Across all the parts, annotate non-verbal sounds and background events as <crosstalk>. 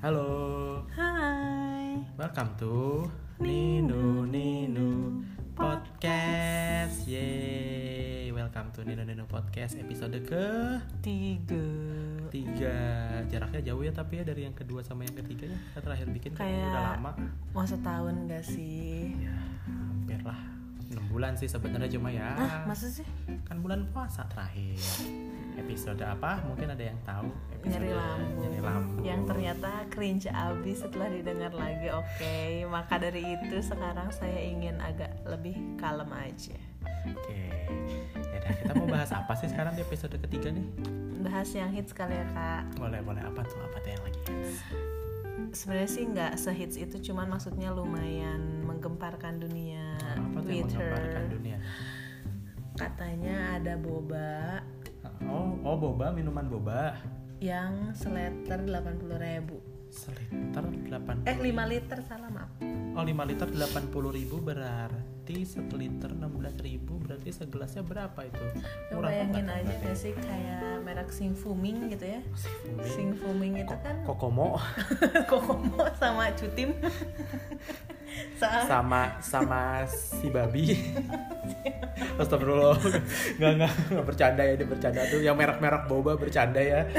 Halo, Hai. welcome to Nino Nino Podcast. Yeay, welcome to Nino Nino Podcast episode ke Tiga. tiga. Jaraknya jauh ya tapi ya dari yang kedua sama yang ketiga ya. Kita terakhir bikin kan Kayak- udah lama. Mau setahun gak sih? Ya, hampir lah. 6 bulan sih sebenarnya cuma ya. Ah, masa sih? Kan bulan puasa terakhir. Episode apa? Mungkin ada yang tahu. Episode lambung. Nyari lambung. Yang ternyata cringe abis setelah didengar lagi. Oke, maka dari itu sekarang saya ingin agak lebih kalem aja. Oke. Ya kita mau bahas apa sih sekarang di episode ketiga nih? Bahas yang hits kali ya kak. Boleh boleh apa tuh apa tuh yang lagi hits? Sebenarnya sih nggak sehits itu, cuman maksudnya lumayan menggemparkan dunia apa tuh yang Twitter. dunia? Katanya ada boba Oh oh boba minuman boba yang seliter 80.000 ribu. seliter 8 Eh 5 liter salah maaf. Oh 5 liter 80 ribu berarti seteliter 16 ribu berarti segelasnya berapa itu? Lo Murah bayangin aja gak sih kayak merek Sing Fuming gitu ya Fuming. Sing Fuming itu kan Kokomo <laughs> Kokomo sama Cutim <laughs> Sa- sama sama si babi. <laughs> <laughs> Astagfirullah. Enggak enggak enggak bercanda ya dia bercanda tuh yang merek-merek boba bercanda ya. <laughs>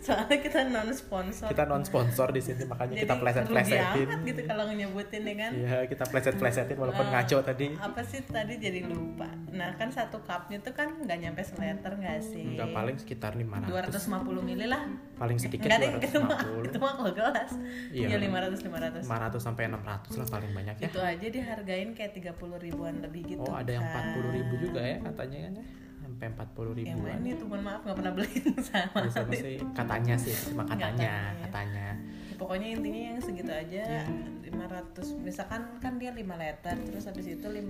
Soalnya kita non sponsor Kita non sponsor di sini makanya Jadi kita pleset-plesetin. gitu kalau nyebutin ya kan Iya, kita pleset-plesetin walaupun Eh, ngaco tadi. Apa sih tadi jadi lupa Nah kan satu cupnya tuh kan nggak nyampe seliter gak sih Enggak paling sekitar 500. 250 mili lah Paling sedikit Enggak deh itu mah 250. itu mah kalau gelas Iya. Iya 500 500 500 sampai 600 lah paling banyak ya. Itu aja dihargain kayak 30 ribuan lebih gitu Oh, ada yang kan. 40 ribu juga ya katanya kan ya. Sampai 40 Yang mana ribuan. itu mohon maaf nggak pernah beli <laughs> sama Ya, sama sih katanya sih, cuma katanya, Katanya. katanya. pokoknya intinya yang segitu aja Ya. 500 misalkan kan dia 5 liter terus habis itu 500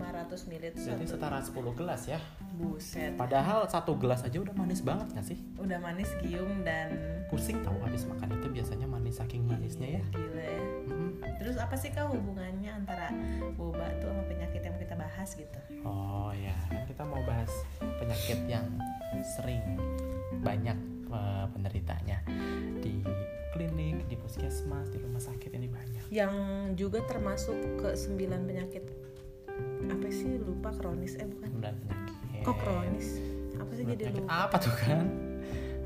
ml satu setara 10 gelas ya. buset Padahal satu gelas aja udah manis banget gak sih? udah manis gium dan Pusing tahu habis makan itu biasanya manis saking manisnya ya. gila ya Mm-mm. terus apa sih kak hubungannya antara boba tuh sama penyakit yang bahas gitu Oh ya, kan kita mau bahas penyakit yang sering banyak eh, penderitanya di klinik, di puskesmas, di rumah sakit ini banyak. yang juga termasuk ke 9 penyakit apa sih lupa kronis eh bukan Sembilan penyakit. kok kronis apa sih Sembilan jadi lupa apa tuh kan?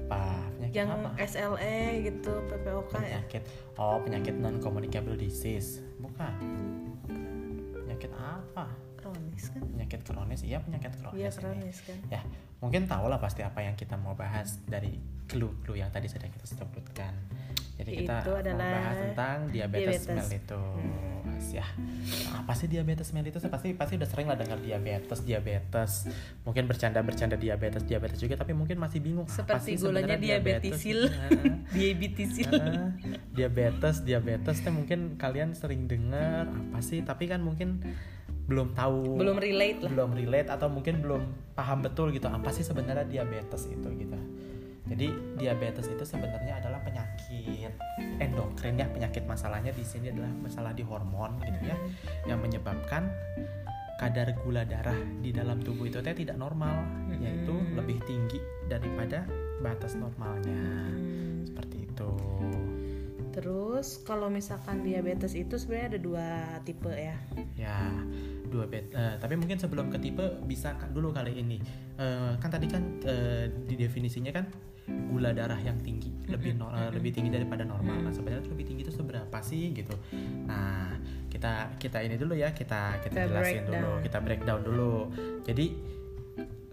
Apa penyakit yang apa? SLE gitu PPOK ya Penyakit. Oh, penyakit non communicable disease. Bukan. Penyakit apa? Kronis kan Penyakit kronis. Iya, penyakit kronis. iya ini. kronis kan Ya, mungkin tahu lah pasti apa yang kita mau bahas dari clue-clue yang tadi sudah kita sebutkan. Jadi kita Itu mau adalah bahas tentang diabetes, diabetes. mellitus. Ya, Nah, apa sih diabetes mellitus? Pasti pasti udah sering lah dengar diabetes, diabetes. Mungkin bercanda-bercanda diabetes, diabetes juga, tapi mungkin masih bingung. seperti gulanya sebenarnya <laughs> diabetisil Heeh. diabetisil Ah, diabetes diabetes teh mungkin kalian sering dengar apa sih tapi kan mungkin belum tahu. Belum relate lah. Belum relate atau mungkin belum paham betul gitu apa sih sebenarnya diabetes itu gitu. Jadi diabetes itu sebenarnya adalah penyakit endokrin ya. Penyakit masalahnya di sini adalah masalah di hormon gitu ya yang menyebabkan kadar gula darah di dalam tubuh itu tidak normal yaitu Mm-mm. lebih tinggi daripada batas normalnya. Hmm. seperti itu terus kalau misalkan diabetes itu sebenarnya ada dua tipe ya? Ya dua bet eh, tapi mungkin sebelum ke tipe bisa dulu kali ini. Eh, kan tadi kan eh, di definisinya kan gula darah yang tinggi lebih no- eh, lebih tinggi daripada normal. Nah sebenarnya lebih tinggi itu seberapa sih gitu. Nah kita kita ini dulu ya kita kita, Kita jelasin dulu breakdown. kita breakdown dulu. Jadi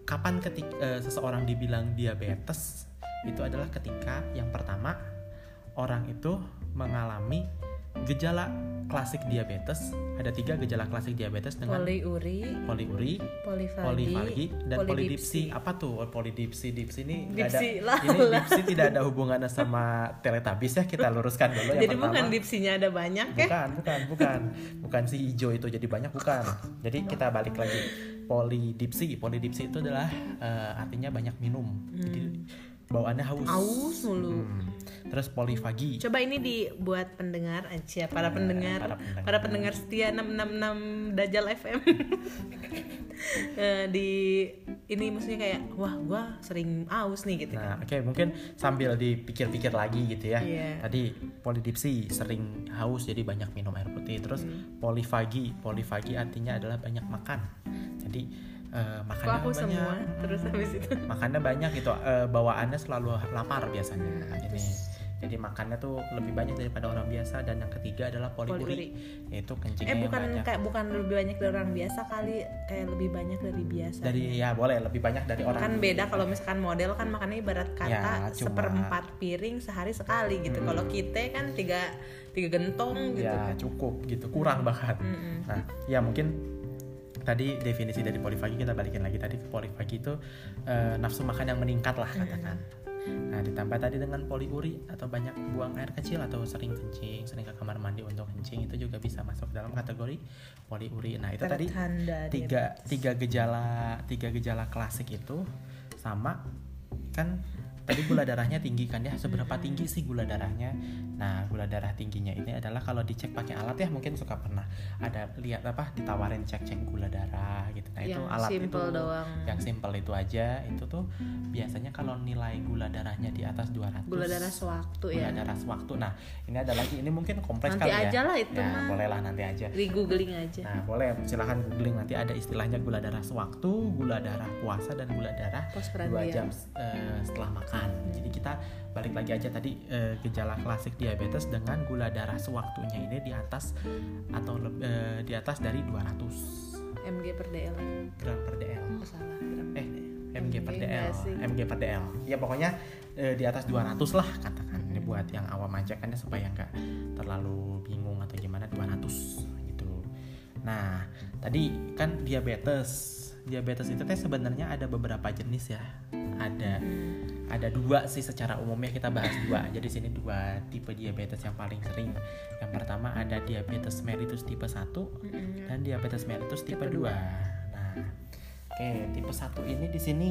kapan ketik eh, seseorang dibilang diabetes itu adalah ketika yang pertama orang itu mengalami gejala klasik diabetes ada tiga gejala klasik diabetes dengan poliuri poliuri, polifagi, polifagi, dan polidipsi. polidipsi. Apa tuh polidipsi? Dipsi ini Dipsi ada. Ini dipsi tidak ada hubungannya sama teletabis ya. Kita luruskan dulu yang jadi pertama. bukan dipsinya ada banyak ya Bukan, bukan, bukan. Bukan si hijau itu jadi banyak bukan. Jadi kita balik lagi. Polidipsi, polidipsi itu adalah eh, artinya banyak minum. Jadi bawaannya haus. Hmm. aus mulu Hmm. Terus polifagi. coba ini dibuat pendengar aja para Nah, pendengar para pendengar. para pendengar setia 666 Dajjal FM <laughs> di ini maksudnya kayak wah gua sering aus nih gitu Nah, kan oke mungkin sambil dipikir-pikir lagi gitu ya. Iya. Tadi polidipsi sering haus jadi banyak minum air putih. Terus Hmm. polifagi, polifagi artinya adalah banyak makan. Jadi eh, kok makannya aku banyak. semua terus habis itu Makannya banyak gitu. eh, bawaannya selalu lapar biasanya. Ini. Jadi makannya tuh lebih banyak daripada orang biasa dan yang ketiga adalah poliuri, Poliuri. yaitu eh kencingnya yang bukan banyak. kayak bukan lebih banyak dari orang biasa kali kayak lebih banyak dari biasa Dari ya boleh lebih banyak dari orang kan beda kalau misalkan model kan makannya ibarat kata Ya, cuma- seperempat piring sehari sekali gitu kalau kita kan tiga tiga gentong gitu ya cukup gitu kurang bahkan Mm-mm. nah ya mungkin tadi definisi dari polifagi kita balikin lagi. Tadi ke polifagi itu eh, nafsu makan yang meningkat lah katakan. Nah ditambah tadi dengan poliuri atau banyak buang air kecil atau sering kencing sering ke kamar mandi untuk kencing itu juga bisa masuk dalam kategori poliuri. Nah itu tadi tiga tiga gejala tiga gejala klasik itu sama kan tadi gula darahnya tinggi kan ya. Seberapa tinggi sih gula darahnya? Nah gula darah tingginya ini adalah kalau dicek pakai alat ya mungkin suka pernah ada lihat apa ditawarin cek cek gula darah gitu. Nah itu yang alat simple itu doang. yang simple itu aja. Itu tuh biasanya kalau nilai gula darahnya di atas 200 gula darah sewaktu gula ya. darah sewaktu. Nah ini ada lagi. Ini mungkin kompleks Nanti kali aja ya. lah itu ya mah. bolehlah nanti aja. Di googling aja. Nah, boleh. Silahkan googling. Nanti ada istilahnya gula darah sewaktu, gula darah puasa dan gula darah dua jam eh, setelah makan. Jadi kita balik lagi aja tadi eh, gejala klasik diabetes dengan gula darah sewaktunya ini di atas atau eh, di atas dari 200 mg per dl gram per dl. oh salah gram Eh, mg per dl, mg per dl. Ya pokoknya eh, di atas 200 lah katakan. Ini buat yang awam aja kan ya, supaya nggak terlalu bingung atau gimana 200 gitu. Nah, tadi kan diabetes. Diabetes itu teh sebenarnya ada beberapa jenis ya. Ada ada dua sih secara umumnya kita bahas dua. Jadi sini dua tipe diabetes yang paling sering. Yang pertama ada diabetes mellitus tipe 1 Mm-mm. dan diabetes mellitus tipe, Tipe 2. Nah, oke, tipe 1 ini di sini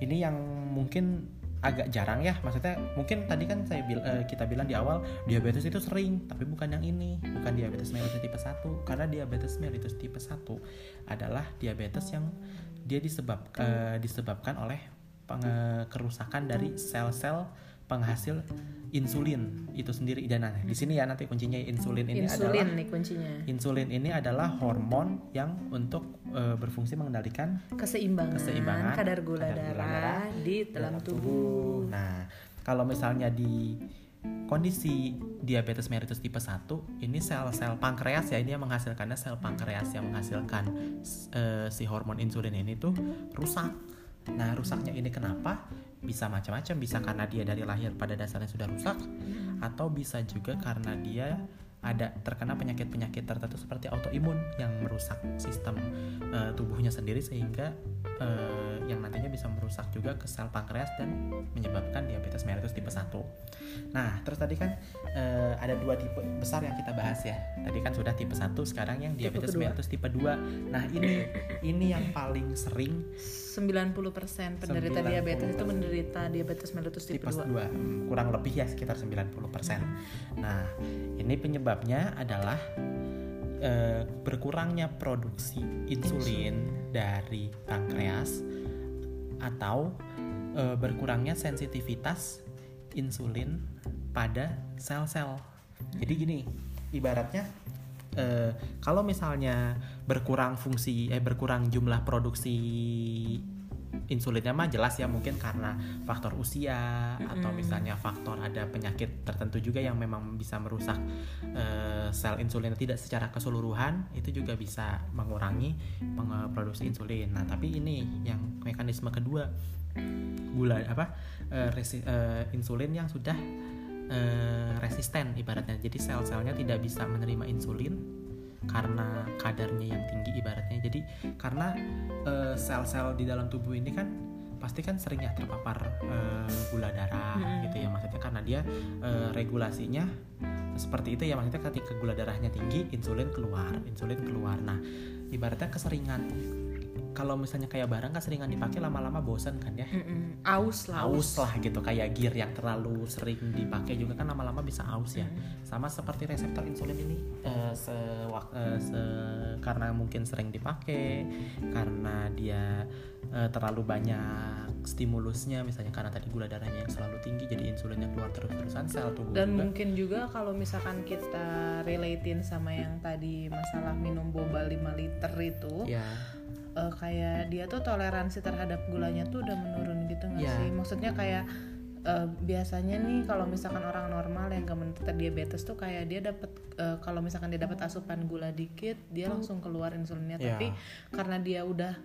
ini yang mungkin agak jarang ya. Maksudnya mungkin tadi kan saya bil- eh, kita bilang di awal diabetes itu sering, tapi bukan yang ini, bukan diabetes mellitus tipe 1 karena diabetes mellitus tipe 1 adalah diabetes yang dia disebab eh, disebabkan oleh kerusakan dari sel-sel penghasil insulin itu sendiri dan nah, di sini ya nanti kuncinya insulin ini adalah insulin nih kuncinya Insulin ini adalah hormon yang untuk eh, berfungsi mengendalikan keseimbangan, Keseimbangan kadar gula kadar gula darah, darah di dalam tubuh. Nah, kalau misalnya di kondisi diabetes mellitus tipe 1, ini sel-sel pankreas ya, ini yang menghasilkannya sel pankreas yang menghasilkan eh, si hormon insulin ini tuh rusak. Nah, rusaknya ini kenapa? Bisa macam-macam, bisa karena dia dari lahir pada dasarnya sudah rusak atau bisa juga karena dia ada terkena penyakit-penyakit tertentu seperti autoimun yang merusak sistem eh, tubuhnya sendiri sehingga eh, yang nantinya bisa merusak juga ke sel pankreas dan menyebabkan diabetes mellitus tipe 1. Nah, terus tadi kan eh, ada dua tipe besar yang kita bahas ya. Tadi kan sudah tipe 1, sekarang yang diabetes mellitus tipe 2. Nah, ini ini yang paling sering 90% penderita 90%. diabetes itu menderita diabetes mellitus tipe, tipe 2. 2 kurang lebih ya sekitar 90% nah ini penyebabnya adalah eh, berkurangnya produksi insulin dari pankreas atau eh, berkurangnya sensitivitas insulin pada sel-sel jadi gini ibaratnya eh, kalau misalnya berkurang fungsi eh berkurang jumlah produksi insulinnya mah jelas ya mungkin karena faktor usia atau misalnya faktor ada penyakit tertentu juga yang memang bisa merusak eh, sel insulin tidak secara keseluruhan itu juga bisa mengurangi peng- produksi insulin. Nah tapi ini yang mekanisme kedua gula apa eh, resi- eh, insulin yang sudah eh, resisten ibaratnya. Jadi sel-selnya tidak bisa menerima insulin karena kadarnya yang tinggi ibaratnya. Jadi karena eh, sel-sel di dalam tubuh ini kan pasti kan sering ya terpapar eh, gula darah gitu ya maksudnya. Karena dia eh, regulasinya seperti itu ya maksudnya. Ketika gula darahnya tinggi insulin keluar insulin keluar. Nah ibaratnya keseringan kalau misalnya kayak barang kan seringan dipakai lama-lama bosan kan ya? Mm-mm. aus lah aus. Lah gitu kayak gear yang terlalu sering dipakai juga kan lama-lama bisa aus ya. Sama seperti reseptor insulin ini eh, sewak- eh, se- karena mungkin sering dipakai karena dia eh, terlalu banyak stimulusnya misalnya karena tadi gula darahnya yang selalu tinggi jadi insulinnya keluar terus-terusan sel tubuh dan juga. mungkin juga kalau misalkan kita relatein sama yang tadi masalah minum boba 5 liter itu ya eh, kayak dia tuh toleransi terhadap gulanya tuh udah menurun gitu nggak Iya. sih maksudnya kayak eh, biasanya nih kalau misalkan orang normal yang gak menderita diabetes tuh kayak dia dapat eh, kalau misalkan dia dapat asupan gula dikit dia langsung keluar insulinnya Iya. tapi karena dia udah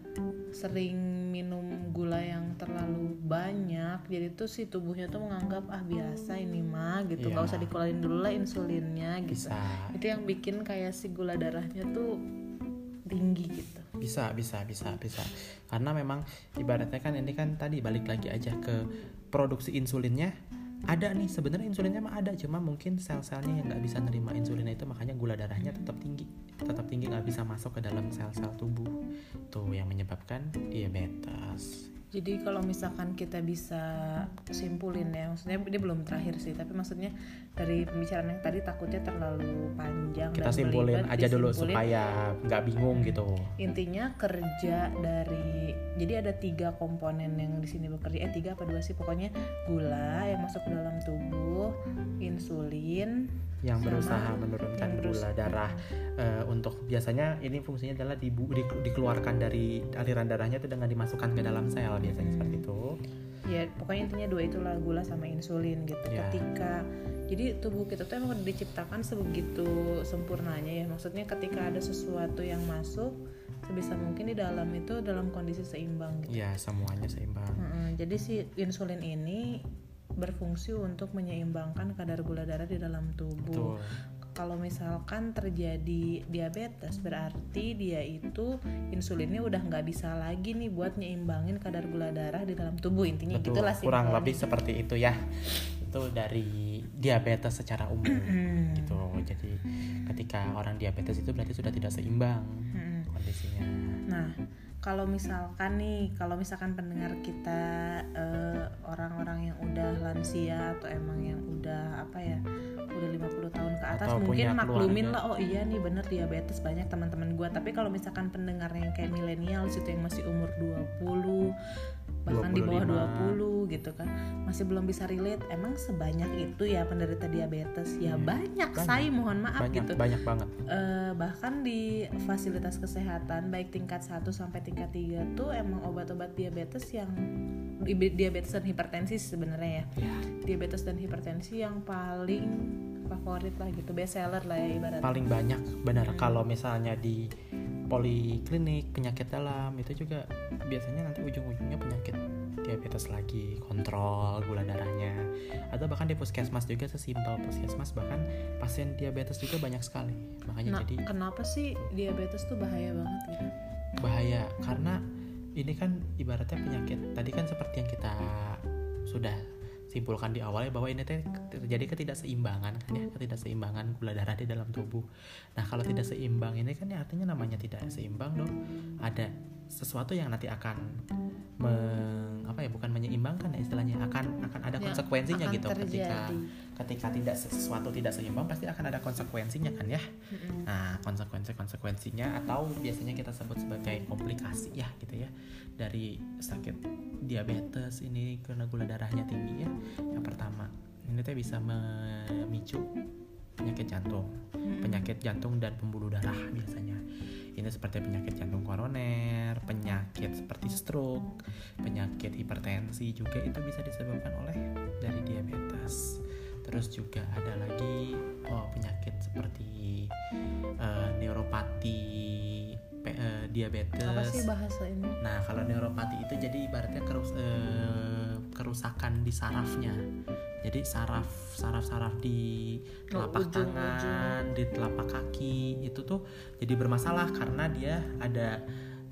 sering minum gula yang terlalu banyak jadi tuh si tubuhnya tuh menganggap ah biasa ini mah gitu nggak Iya. usah dikeluarin dulu lah insulinnya gitu bisa itu yang bikin kayak si gula darahnya tuh tinggi gitu bisa bisa bisa bisa. Karena memang ibaratnya kan ini kan tadi balik lagi aja ke produksi insulinnya. Ada nih sebenarnya insulinnya mah ada cuma mungkin sel-selnya yang nggak bisa nerima insulinnya itu makanya gula darahnya tetap tinggi. Tetap tinggi nggak bisa masuk ke dalam sel-sel tubuh. Tuh yang menyebabkan diabetes. Jadi kalau misalkan kita bisa simpulin ya, maksudnya dia belum terakhir sih, tapi maksudnya dari pembicaraan yang tadi takutnya terlalu panjang kita dan simpulin aja dulu supaya nggak bingung gitu. Intinya kerja dari jadi ada tiga komponen yang di sini bekerja. Eh tiga apa dua sih? Pokoknya gula yang masuk ke dalam tubuh insulin yang berusaha menurunkan yang berus- gula darah. Eh, untuk biasanya ini fungsinya adalah dibu, di- dikeluarkan dari aliran darahnya itu dengan dimasukkan ke dalam sel biasanya seperti itu. Ya pokoknya intinya dua itulah gula sama insulin gitu. Ya. ketika jadi tubuh kita tuh emang diciptakan sebegitu sempurnanya ya. Maksudnya ketika ada sesuatu yang masuk sebisa mungkin di dalam itu dalam kondisi seimbang gitu. Ya semuanya seimbang. Mm-mm, jadi si insulin ini berfungsi untuk menyeimbangkan kadar gula darah di dalam tubuh. Betul. Kalau misalkan terjadi diabetes berarti dia itu insulinnya udah nggak bisa lagi nih buat nyeimbangin kadar gula darah di dalam tubuh. Intinya betul. gitulah kurang simpelnya. lebih seperti itu ya itu dari diabetes secara umum gitu. Jadi ketika orang diabetes itu berarti sudah tidak seimbang kondisinya. Nah, kalau misalkan nih, kalau misalkan pendengar kita eh, orang-orang yang udah lansia atau emang yang udah apa ya, udah 50 tahun ke atas Atau mungkin maklumin keluarga. lah oh iya nih bener diabetes banyak teman-teman gua. Tapi kalau misalkan pendengar yang kayak milenial situ yang masih umur 20 bahkan di bawah 20 gitu kan masih belum bisa relate emang sebanyak itu ya penderita diabetes ya Hmm, banyak, banyak. say mohon maaf banyak gitu banyak banget Eh, bahkan di fasilitas kesehatan baik tingkat 1 sampai tingkat 3 tuh emang obat-obat diabetes yang di- diabetes dan hipertensi sebenarnya ya. ya Diabetes dan hipertensi yang paling favorit lah gitu, best seller lah ya ibaratnya. paling banyak benar kalau misalnya di poliklinik penyakit dalam itu juga biasanya nanti ujung-ujungnya penyakit diabetes lagi kontrol gula darahnya atau bahkan di puskesmas juga sesimpel puskesmas bahkan pasien diabetes juga banyak sekali makanya Nah, jadi kenapa sih diabetes tuh bahaya banget gitu? Bahaya. Karena ini kan ibaratnya penyakit. Tadi kan seperti yang kita sudah simpulkan di awal ya bahwa ini terjadi ketidakseimbangan kan ya ketidakseimbangan gula darah di dalam tubuh. Nah kalau tidak seimbang ini kan ya artinya namanya tidak seimbang dong. Ada sesuatu yang nanti akan meng, apa ya bukan menyeimbangkan ya istilahnya akan akan ada Yang konsekuensinya akan gitu ketika terjadi. ketika tidak sesuatu tidak seimbang pasti akan ada konsekuensinya kan ya. Nah, konsekuensi-konsekuensinya atau biasanya kita sebut sebagai komplikasi ya gitu ya dari sakit diabetes ini karena gula darahnya tinggi ya. Yang pertama, ini teh bisa memicu penyakit jantung, penyakit jantung dan pembuluh darah biasanya. Ini seperti penyakit jantung koroner, penyakit seperti stroke, penyakit hipertensi juga itu bisa disebabkan oleh dari diabetes. Terus juga ada lagi oh, penyakit seperti eh, neuropati pe- eh, diabetes. Apa sih bahasa ini? Nah, kalau neuropati itu jadi ibaratnya kerus- eh, kerusakan di sarafnya. Jadi saraf saraf-saraf di Oh, telapak ujung-ujung. tangan, di telapak kaki itu tuh jadi bermasalah karena dia ada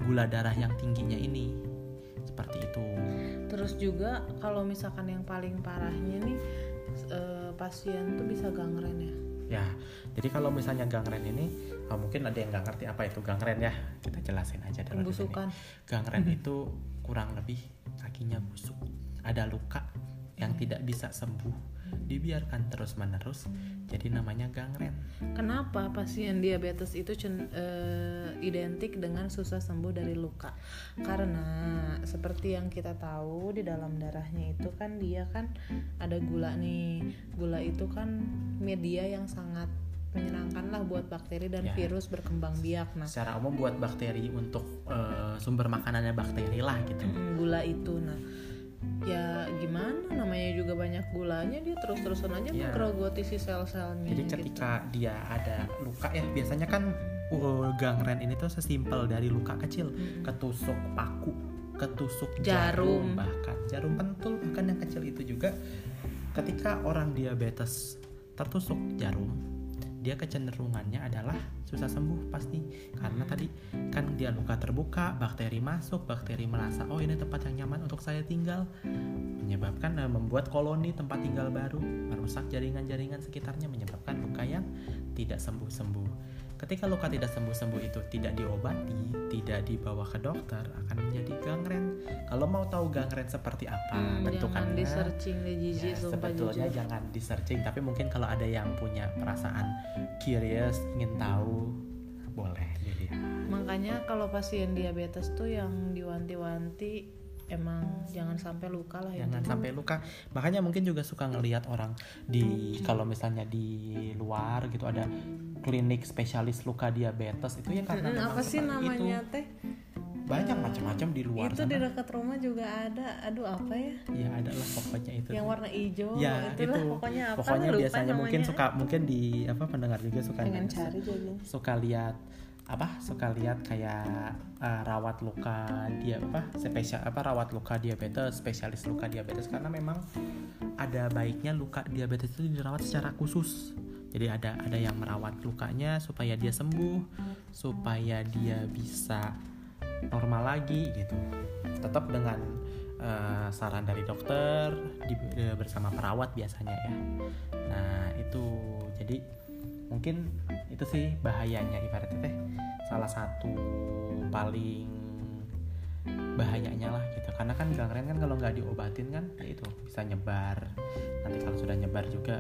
gula darah yang tingginya ini. Seperti itu. Terus juga kalau misalkan yang paling parahnya nih eh, pasien tuh bisa gangren ya. Ya, jadi kalau misalnya gangren ini, oh, mungkin ada yang nggak ngerti apa itu gangren ya. Kita jelasin aja dulu. di sini. Pembusukan. Gangren itu kurang lebih kakinya busuk, ada luka yang tidak bisa sembuh, dibiarkan terus menerus, jadi namanya gangren. Kenapa pasien diabetes itu cen- eh, identik dengan susah sembuh dari luka? Karena seperti yang kita tahu di dalam darahnya itu kan dia kan ada gula nih. Gula itu kan media yang sangat menyenangkan lah buat bakteri dan Ya. virus berkembang biak. Nah, Secara umum buat bakteri untuk eh, sumber makanannya bakteri lah gitu. mm, gula itu nah ya gimana namanya juga banyak gulanya dia terus-terusan aja Ya. menggerogoti si sel-selnya Jadi gitu. ketika dia ada luka ya biasanya kan uh, gangren ini tuh sesimpel dari luka kecil, Mm-mm. ketusuk paku, ketusuk Jarum. jarum, bahkan jarum pentul bahkan yang kecil itu juga ketika orang diabetes tertusuk jarum dia kecenderungannya adalah susah sembuh pasti. Karena tadi kan dia luka terbuka bakteri masuk bakteri merasa oh ini tempat yang nyaman untuk saya tinggal menyebabkan eh, membuat koloni tempat tinggal baru merusak jaringan-jaringan sekitarnya menyebabkan luka yang tidak sembuh-sembuh. Ketika luka tidak sembuh-sembuh itu tidak diobati tidak dibawa ke dokter akan menjadi gangren. Kalau mau tahu gangren seperti apa Hmm, jangan bentukannya di searching jijik Ya, sebetulnya jujur. jangan di searching tapi mungkin kalau ada yang punya perasaan curious ingin tahu boleh dilihat. Makanya kalau pasien diabetes tuh yang diwanti-wanti emang jangan sampai luka lah ya. jangan sampai luka makanya mungkin juga suka ngelihat orang di kalau misalnya di luar gitu ada klinik spesialis luka diabetes itu ya karena memang apa sih namanya itu. teh? banyak macam-macam di luar Itu di sana dekat rumah juga ada. Aduh apa ya? ya adalah pokoknya itu Yang warna hijau. ya itulah itu pokoknya apa? pokoknya biasanya mungkin namanya. suka mungkin di apa pendengar juga suka pengen cari jadi. suka lihat apa suka lihat kayak uh, rawat luka dia apa spesial apa rawat luka diabetes spesialis luka diabetes. Karena memang ada baiknya luka diabetes itu dirawat secara khusus. Jadi ada ada yang merawat lukanya supaya dia sembuh supaya dia bisa normal lagi gitu. Tetap dengan uh, saran dari dokter di- eh, bersama perawat biasanya ya. Nah itu. Jadi mungkin itu sih bahayanya ibaratnya teh salah satu paling bahayanya lah gitu karena kan gangren kan kalau nggak diobatin kan ya itu bisa nyebar nanti kalau sudah nyebar juga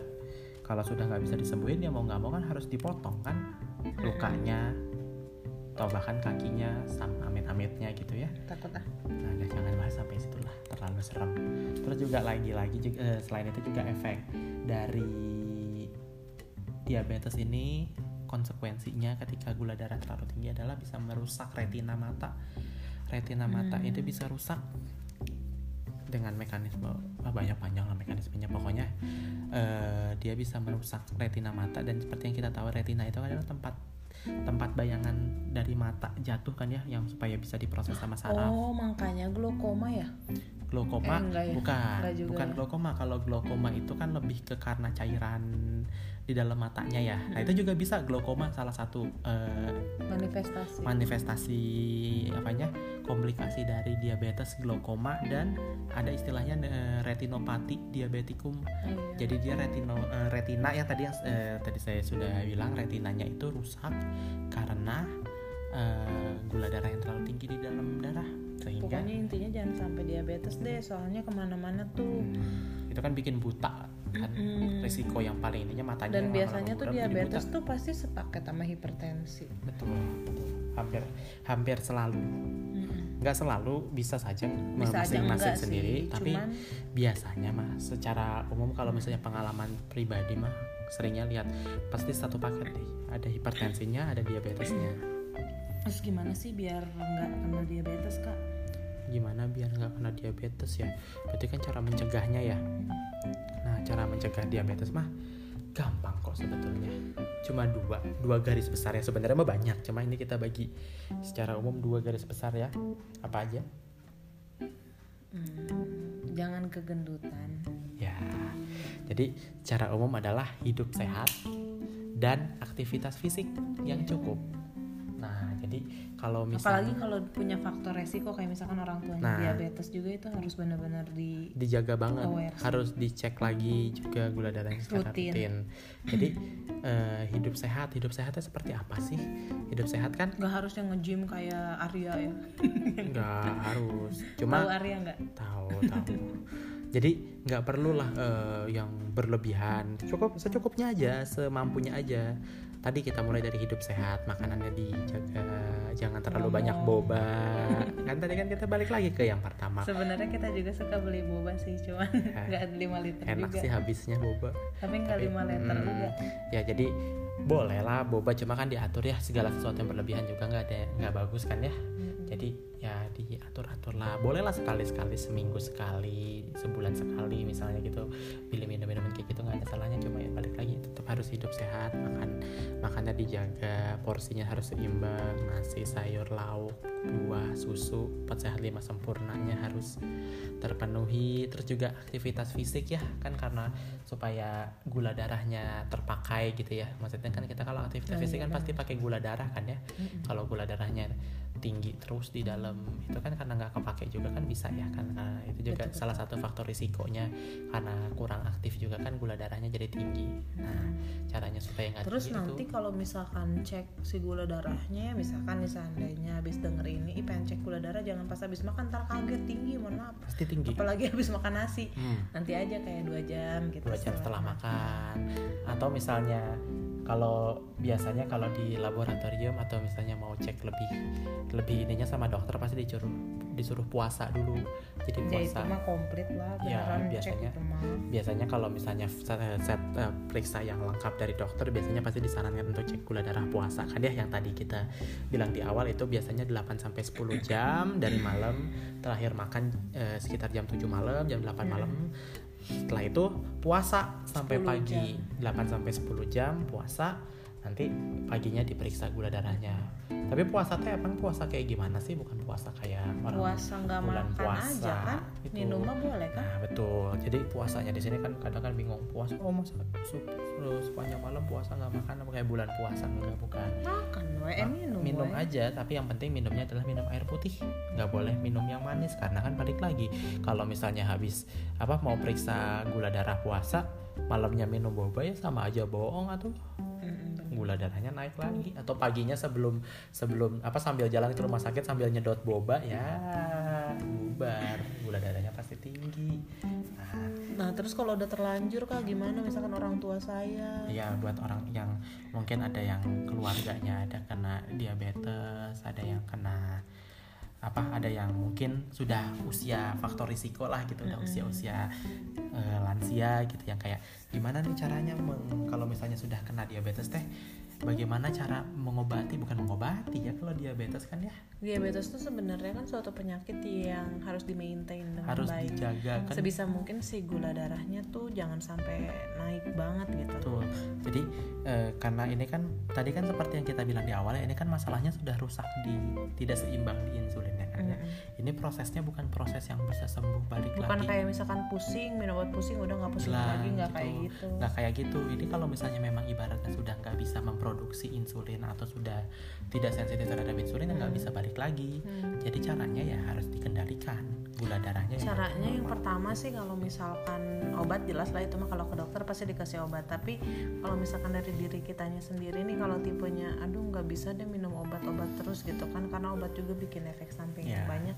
kalau sudah nggak bisa disembuhin ya mau nggak mau kan harus dipotong kan lukanya atau bahkan kakinya sama amit-amitnya gitu ya Takut ah. Nah, udah jangan bahas sampai situ lah, terlalu serem. Terus juga lagi-lagi juga, eh, selain itu juga efek dari diabetes ini konsekuensinya ketika gula darah terlalu tinggi adalah bisa merusak retina mata. Retina mata Hmm. itu bisa rusak dengan mekanisme ah, banyak panjang lah mekanismenya pokoknya eh, dia bisa merusak retina mata dan seperti yang kita tahu retina itu adalah tempat tempat bayangan dari mata jatuh kan ya yang supaya bisa diproses sama saraf Oh makanya glaukoma ya? glaukoma Eh, enggak ya? bukan Enggak juga bukan ya? glaukoma kalau glaukoma itu kan lebih ke karena cairan di dalam matanya ya nah itu juga bisa glaukoma salah satu eh, Manifestasi. manifestasi apanya komplikasi dari diabetes glaukoma dan ada istilahnya eh, retinopati diabetikum Oh, iya. jadi dia retino eh, retina yang tadi yang eh, tadi saya sudah bilang retinanya itu rusak karena eh, gula darah yang terlalu tinggi di dalam darah sehingga Pokoknya intinya jangan sampai diabetes deh, soalnya ke mana-mana tuh. Hmm, itu kan bikin buta kan Mm. risiko yang paling intinya matanya Dan biasanya tuh diabetes tuh pasti sepaket sama hipertensi. betul, betul. hampir hampir selalu Mm-mm. nggak selalu bisa saja masing-masing sendiri sih, tapi cuman biasanya mah secara umum kalau misalnya pengalaman pribadi mah seringnya lihat pasti satu paket deh ada hipertensinya ada diabetesnya terus gimana sih biar nggak kena diabetes kak? gimana biar nggak kena diabetes ya berarti kan cara mencegahnya ya cara mencegah diabetes mah gampang kok sebetulnya. Cuma dua dua garis besar ya. Sebenarnya mah banyak cuma ini kita bagi secara umum dua garis besar ya. Apa aja? Hmm, jangan kegendutan. ya jadi cara umum adalah hidup sehat dan aktivitas fisik yang cukup jadi kalau apalagi misalnya kalau punya faktor resiko kayak misalkan orang tuanya Nah. diabetes juga itu harus benar-benar di dijaga banget. Aware harus dicek lagi juga gula darahnya secara Rutin. rutin, jadi eh, hidup sehat hidup sehatnya seperti apa sih? Hidup sehat kan? Nggak harus yang nge-gym kayak Arya ya. <laughs> Nggak harus. Tahu cuma Arya nggak? Tahu tahu. Jadi nggak perlulah eh, yang berlebihan. Cukup secukupnya aja semampunya aja tadi kita mulai dari hidup sehat makanannya dijaga jangan terlalu Ngomong. banyak boba kan tadi kan kita balik lagi ke yang pertama sebenarnya kita juga suka beli boba sih cuman <laughs> nggak 5 liter Eh. enak juga sih habisnya boba tapi nggak 5 liter Hmm, juga ya jadi boleh lah boba cuma kan diatur ya segala sesuatu yang berlebihan juga nggak ada nggak bagus kan ya Mm-mm. Jadi ya diatur atur lah. Boleh lah sekali sekali seminggu sekali sebulan sekali misalnya gitu. Pilih minum minuman kayak gitu nggak ada salahnya. Cuma ya balik lagi tetap harus hidup sehat makan makannya dijaga porsinya harus seimbang nasi sayur lauk buah susu empat sehat lima sempurnanya harus terpenuhi. Terus juga aktivitas fisik ya kan karena supaya gula darahnya terpakai gitu ya. Maksudnya kan kita kalau aktivitas Oh, fisik iya, kan pasti pakai gula darah kan ya. Kalau gula darahnya tinggi terus di dalam itu kan karena nggak kepake juga kan bisa ya kan Nah, itu juga Betul, betul. salah satu faktor risikonya karena kurang aktif juga kan gula darahnya jadi tinggi nah caranya supaya nggak Terus tinggi nanti itu kalau misalkan cek si gula darahnya, misalkan nih seandainya habis denger ini, ih pengen cek gula darah jangan pas habis makan ntar kaget tinggi, mohon maaf. pasti tinggi Apalagi habis makan nasi, Hmm. nanti aja kayak dua jam gitu. dua jam setelah makan atau misalnya kalau biasanya kalau di laboratorium atau misalnya mau cek lebih lebih ininya sama dokter pasti disuruh disuruh puasa dulu jadi Ya itu puasa mah komplit lah, Ya, biasanya. itu mah. biasanya kalau misalnya set, set, eh, periksa yang lengkap dari dokter biasanya pasti disarankan untuk cek gula darah puasa kan ya yang tadi kita bilang di awal itu biasanya 8 sampai 10 jam dari malam terakhir makan eh, sekitar jam 7 malam jam 8 Hmm. Setelah itu puasa sampai 10 pagi 8 sampai 10 jam puasa nanti paginya diperiksa gula darahnya tapi puasa teh emang puasa kayak gimana sih bukan puasa kayak orang Puasa nggak makan puasa aja kan, gitu. minum mah boleh kan? Nah betul, jadi puasanya di sini kan kadang kan bingung puasa, oh masa su- sepanjang malam puasa nggak makan apa kayak bulan puasa enggak bukan? Makan we, eh, minum, minum we. aja, tapi yang penting minumnya adalah minum air putih, nggak boleh minum yang manis karena kan balik lagi kalau misalnya habis apa mau periksa gula darah puasa malamnya minum boba ya sama aja bohong atau. Gula darahnya naik lagi. Atau paginya sebelum sebelum apa sambil jalan ke rumah sakit sambil nyedot boba ya bubar. Gula darahnya pasti tinggi. Nah. Nah terus kalau udah terlanjur kak gimana? Misalkan orang tua saya? Ya buat orang yang mungkin ada yang keluarganya ada kena diabetes ada yang kena apa ada yang mungkin sudah usia faktor risiko lah gitu udah usia usia lansia gitu yang kayak gimana nih caranya kalau misalnya sudah kena diabetes teh bagaimana cara mengobati bukan mengobati ya kalau diabetes kan ya Diabetes itu sebenarnya kan suatu penyakit yang harus di maintain dengan harus baik dijaga kan sebisa mungkin si gula darahnya tuh jangan sampai naik banget gitu Betul. Jadi eh, karena ini kan tadi kan seperti yang kita bilang di awal ya ini kan masalahnya sudah rusak di tidak seimbang di insulinnya kan ya. Ini prosesnya bukan proses yang bisa sembuh balik bukan lagi. kayak misalkan pusing minum obat pusing udah nggak pusing lagi nggak gitu. kayak gitu Nggak kayak gitu. Ini kalau misalnya memang ibaratnya sudah nggak bisa memproduksi insulin atau sudah tidak sensitif terhadap insulin nggak Hmm. bisa balik lagi. Hmm. Jadi caranya ya harus dikendalikan gula darahnya. ya. Caranya yang pertama sih kalau misalkan obat jelas lah itu mah kalau ke dokter pasti dikasih obat. Tapi kalau misalkan dari diri kitanya sendiri nih kalau tipenya aduh nggak bisa deh minum obat-obat terus gitu kan karena obat juga bikin efek samping yang Ya. banyak.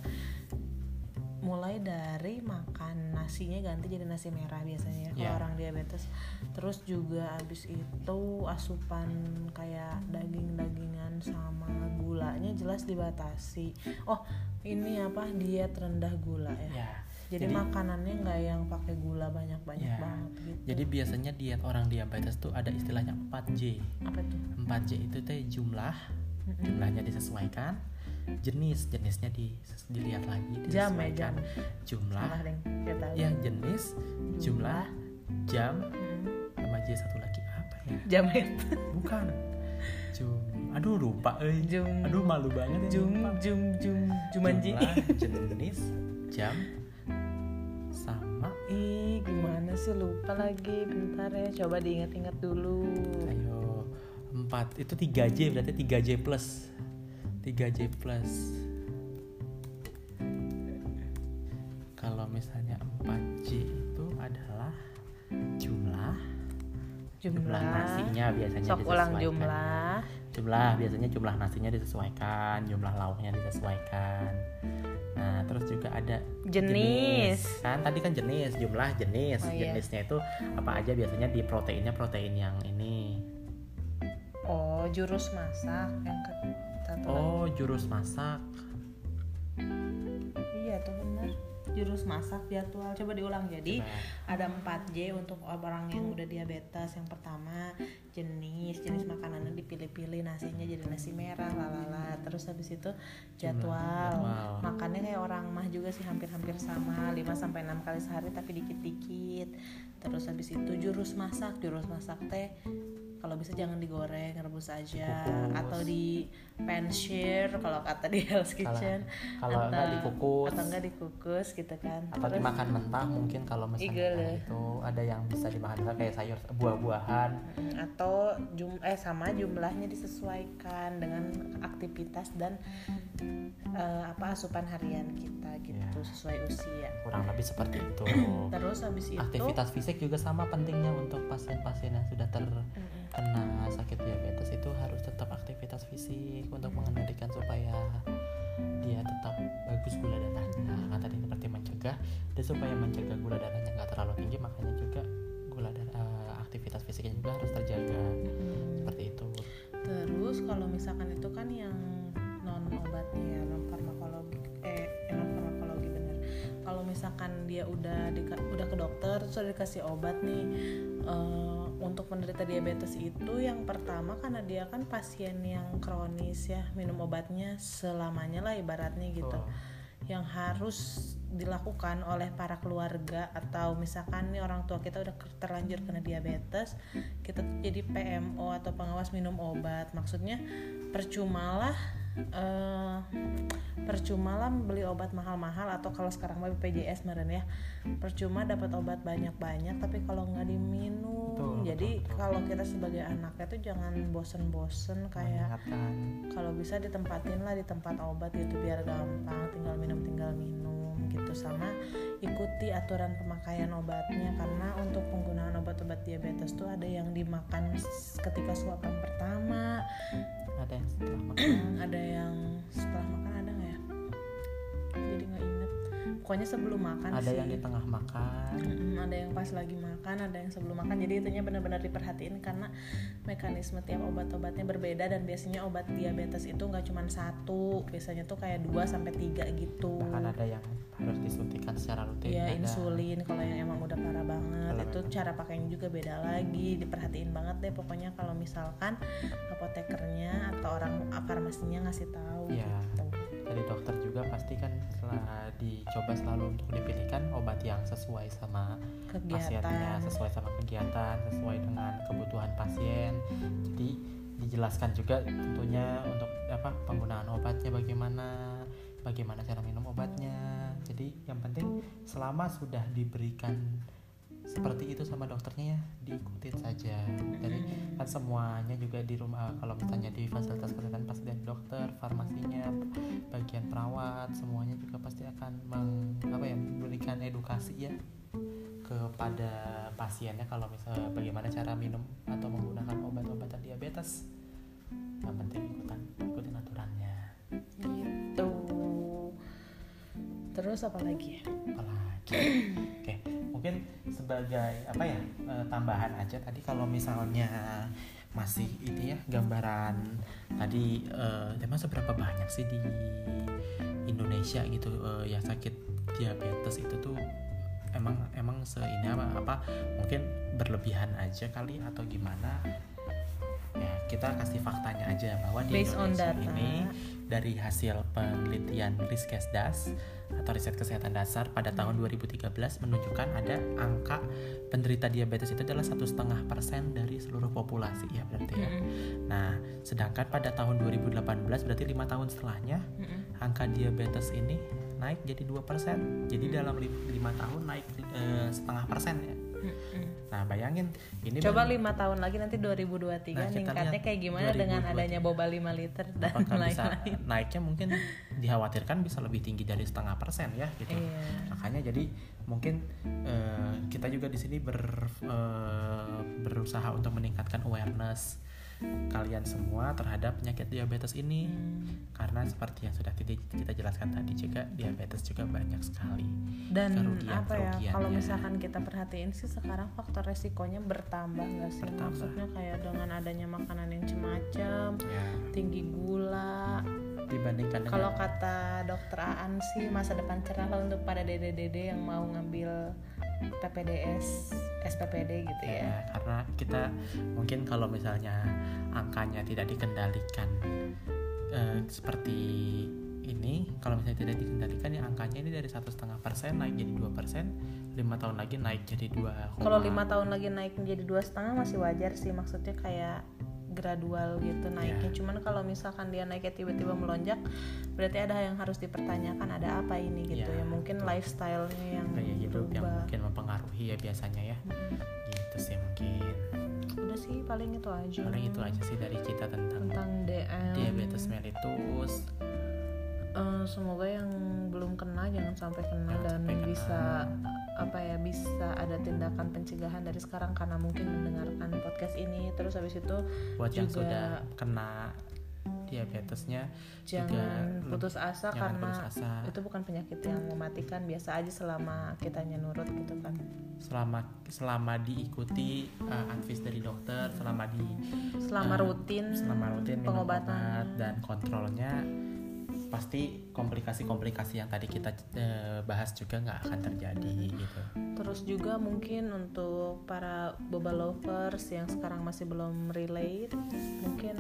Mulai dari makan nasinya ganti jadi nasi merah biasanya ya kalau Ya. orang diabetes. Terus juga abis itu asupan kayak daging-dagingan sama gulanya jelas dibatasi. Oh ini apa diet rendah gula ya. Ya. Jadi, Jadi- makanannya nggak yang pakai gula banyak-banyak Ya. banget gitu. Jadi biasanya diet orang diabetes tuh ada istilahnya 4J. apa tuh? 4J itu teh jumlah, jumlahnya disesuaikan, jenis jenisnya di, dilihat lagi Jam ya, disesuaikan. jumlah, yang jenis, jumlah, jam, Mm. sama J satu lagi apa ya? Jam itu. Bukan. Jum, aduh lupa, eh. Jum. aduh malu banget ya, Jum lupa. jum jum jumanji. Jumlah, <laughs> jenis, jam, sama, Ih gimana sih lupa lagi bentar ya coba diingat-ingat dulu. ayo empat itu 3J berarti 3J plus 3J plus. Kalau misalnya 4J itu adalah jumlah. Jumlah, nasinya biasanya sok ulang disesuaikan. jumlah. Jumlah biasanya jumlah nasinya disesuaikan jumlah lauknya disesuaikan. Nah terus juga ada jenis, kan tadi kan jenis jumlah jenis. Oh, iya. jenisnya itu apa aja biasanya di proteinnya protein yang ini. Oh jurus masak yang ke satu lagi. oh jurus masak. Iya tuh benar jurus masak jadwal. Coba diulang jadi. Coba. ada 4J untuk orang yang udah diabetes. Yang pertama jenis. Jenis makanannya dipilih-pilih. Nasinya jadi nasi merah lalala terus habis itu jadwal, jadwal. makannya kayak orang mah juga sih hampir-hampir sama. 5 sampai 6 kali sehari tapi dikit-dikit. Terus habis itu jurus masak. Jurus masak teh kalau bisa jangan digoreng rebus aja. Kukus. atau di pan share kalau kata di Hell's Kitchen. Kalau enggak dikukus. atau enggak dikukus gitu kan. Atau Terus- dimakan mentah mungkin kalau misalnya ya. itu ada yang bisa dimakan mentah kayak sayur buah-buahan. Mm, atau jum eh sama jumlahnya disesuaikan dengan aktivitas dan eh, apa asupan harian kita gitu Ya. sesuai usia. kurang lebih seperti itu. Terus habis itu aktivitas fisik juga sama pentingnya untuk pasien-pasien yang sudah terkena Mm-mm. sakit diabetes itu harus tetap aktivitas fisik untuk mengendalikan supaya dia tetap bagus gula darahnya kan tadi seperti mencegah dan supaya mencegah gula darahnya nggak terlalu tinggi makanya juga gula darah eh, aktivitas fisiknya juga harus terjaga seperti itu Terus kalau misalkan itu kan yang non obatnya ya non farmakologi eh non farmakologi bener. Kalau misalkan dia udah di, udah ke dokter terus udah dikasih obat nih eh, untuk menderita diabetes itu yang pertama karena dia kan pasien yang kronis ya minum obatnya selamanya lah ibaratnya gitu. Oh, yang harus dilakukan oleh para keluarga atau misalkan nih orang tua kita udah terlanjur kena diabetes kita tuh jadi PMO atau pengawas minum obat. Maksudnya percumalah eh percumalah beli obat mahal-mahal atau kalau sekarang mah BPJS meren ya. Percuma dapat obat banyak-banyak tapi kalau nggak diminum. Betul, jadi betul, betul. kalau kita sebagai anaknya tuh jangan bosen-bosen kayak kalau bisa ditempatin lah di tempat obat gitu biar gampang tinggal minum tinggal minum gitu. Sama ikuti aturan pemakaian obatnya karena untuk penggunaan obat-obat diabetes tuh ada yang dimakan ketika suapan pertama ada yang setelah makan? <clears throat> Ada yang setelah makan ada nggak ya? Jadi nggak inget pokoknya sebelum makan ada sih yang di tengah makan Mm-mm, ada yang pas lagi makan, ada yang sebelum makan. Jadi itunya benar-benar diperhatiin karena mekanisme tiap obat-obatnya berbeda dan biasanya obat diabetes itu nggak cuma satu, biasanya tuh kayak 2 sampai tiga gitu. bahkan ada yang harus disuntikan secara rutin Ya ada. insulin kalau yang emang udah parah banget Kalau itu memang. cara pakainya juga beda lagi diperhatiin banget deh pokoknya kalau misalkan apotekernya atau orang farmasinya ngasih tahu gitu. Dari dokter juga pasti kan setelah dicoba selalu untuk dipilihkan obat yang sesuai sama pasiennya kegiatan. sesuai sama kegiatan sesuai dengan kebutuhan pasien. Jadi dijelaskan juga tentunya untuk apa penggunaan obatnya bagaimana bagaimana cara minum obatnya. Jadi yang penting selama sudah diberikan seperti itu sama dokternya ya diikutin saja. Dari kan semuanya juga di rumah kalau misalnya di fasilitas kesehatan pasti dari dokter farmasinya bagian perawat semuanya juga pasti akan meng, apa ya memberikan edukasi ya kepada pasiennya kalau misalnya bagaimana cara minum atau menggunakan obat-obatan diabetes. Yang penting ikutan ikutin aturannya. Gitu. Terus apa lagi? Ya apalagi oke mungkin sebagai apa ya eh, tambahan aja tadi kalau misalnya masih itu ya gambaran tadi eh, emang seberapa banyak sih di Indonesia gitu eh, yang sakit diabetes itu tuh emang emang se ini apa, apa mungkin berlebihan aja kali atau gimana? Ya kita kasih faktanya aja bahwa di based on Indonesia ini dari hasil penelitian Riskesdas atau riset kesehatan dasar pada tahun 2013 menunjukkan ada angka penderita diabetes itu adalah satu setengah persen dari seluruh populasi ya berarti ya. Mm-mm. Nah, sedangkan pada tahun 2018 berarti lima tahun setelahnya Mm-mm. angka diabetes ini naik jadi 2%. Jadi dalam lim- lima tahun naik eh, setengah persen ya. Nah, bayangin ini Coba lima tahun lagi nanti 2023 Nah, ningkatnya kayak gimana dengan 2023. adanya boba 5 liter dan lain-lain. naiknya mungkin dikhawatirkan bisa lebih tinggi dari setengah persen ya gitu. Iya. Makanya jadi mungkin eh, kita juga di sini ber, eh, berusaha untuk meningkatkan awareness kalian semua terhadap penyakit diabetes ini Hmm. karena seperti yang sudah kita, jelaskan tadi juga diabetes juga banyak sekali Dan kerugian- apa ya kalau misalkan kita perhatiin sih sekarang faktor resikonya bertambah nggak sih? Bertambah. Maksudnya kayak dengan adanya makanan yang cemacem, ya tinggi gula. dibandingkan dengan Kalau kata dokter Aan sih masa depan cerah lah untuk para dede-dede yang mau ngambil PPDS, SPPD gitu ya, ya. karena kita mungkin kalau misalnya angkanya tidak dikendalikan eh, seperti ini kalau misalnya tidak dikendalikan ya angkanya ini dari satu setengah persen naik jadi dua persen lima tahun lagi naik jadi dua Kalau lima tahun lagi naik menjadi dua setengah masih wajar sih maksudnya kayak gradual gitu naiknya. Ya. Cuman kalau misalkan dia naiknya tiba-tiba melonjak, berarti ada yang harus dipertanyakan ada apa ini gitu Ya, ya. Mungkin lifestyle-nya yang gaya hidup yang berubah. mungkin mempengaruhi ya biasanya ya Mm. gitu sih mungkin Udah sih paling itu aja. paling itu aja sih dari kita tentang tentang DM. diabetes mellitus Eh, semoga yang belum kena jangan sampai kena Jangan dan sampai kena. bisa apa ya bisa ada tindakan pencegahan dari sekarang karena mungkin mendengarkan podcast ini terus habis itu buat yang juga sudah kena diabetesnya juga jangan leb- putus asa jangan karena putus asa. itu bukan penyakit yang mematikan biasa aja selama kitanya nurut gitu kan selama selama diikuti uh, advice dari dokter selama di selama uh, rutin selama rutin pengobatan obat dan kontrolnya pasti komplikasi-komplikasi yang tadi kita uh, bahas juga nggak akan terjadi gitu. Terus juga mungkin untuk para boba lovers yang sekarang masih belum relate mungkin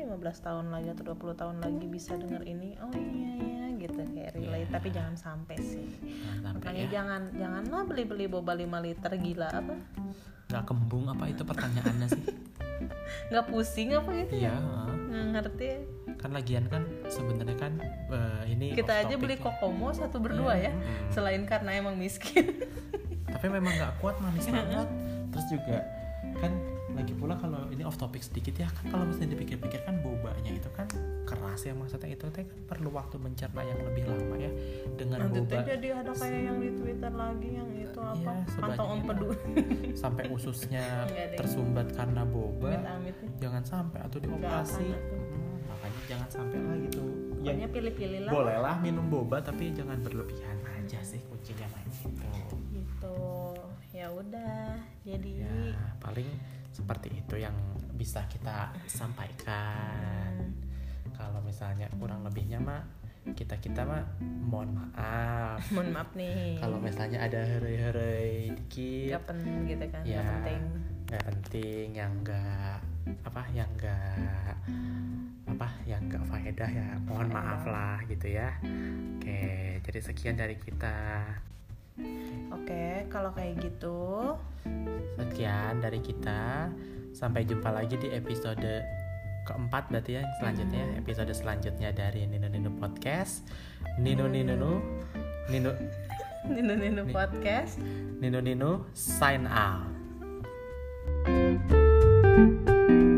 15 tahun lagi atau 20 tahun lagi bisa denger ini oh iya ya gitu kayak relate. Iya. tapi jangan sampai sih. Jangan sampai makanya ya. jangan janganlah beli-beli boba 5 liter gila apa? Nggak kembung apa itu pertanyaannya sih? <laughs> Nggak pusing apa gitu iya ya uh. nggak ngerti kan lagian kan sebenarnya kan uh, ini kita off aja beli ya. kokomo satu berdua ya Mm. selain karena emang miskin <laughs> tapi memang nggak kuat manis banget terus juga kan lagi pula kalau ini off topic sedikit ya kan kalau misalnya dipikir-pikir kan bobanya itu kan keras ya maksudnya itu teh kan perlu waktu mencerna yang lebih lama ya dengan nanti boba jadi ada kayak yang di twitter lagi yang itu apa Iya, sebanyak pantau om itu. peduli <laughs> sampai ususnya tersumbat karena boba amit-amit nih. jangan sampai atau dioperasi. Hmm, makanya jangan sampai lah gitu. Ya pokoknya pilih-pilih lah. bolehlah minum boba tapi jangan berlebihan aja sih kuncinya main gitu. Gitu. Ya udah jadi ya paling seperti itu yang bisa kita sampaikan. Hmm, kalau misalnya kurang lebihnya mah kita kita mah mohon maaf. <laughs> Mohon maaf nih. Kalau misalnya ada herei-herei dikit gak penting gitu kan ya gak penting. nggak penting yang enggak apa yang enggak apa yang gak faedah ya mohon maaf lah gitu ya. Oke jadi sekian dari kita. Oke kalau kayak gitu. Sekian dari kita. Sampai jumpa lagi di episode keempat berarti ya selanjutnya. Mm-hmm. Episode selanjutnya dari Nino Nino Podcast. Nino Nino Nino Nino Nino, Nino Podcast. Nino Nino sign out. thank you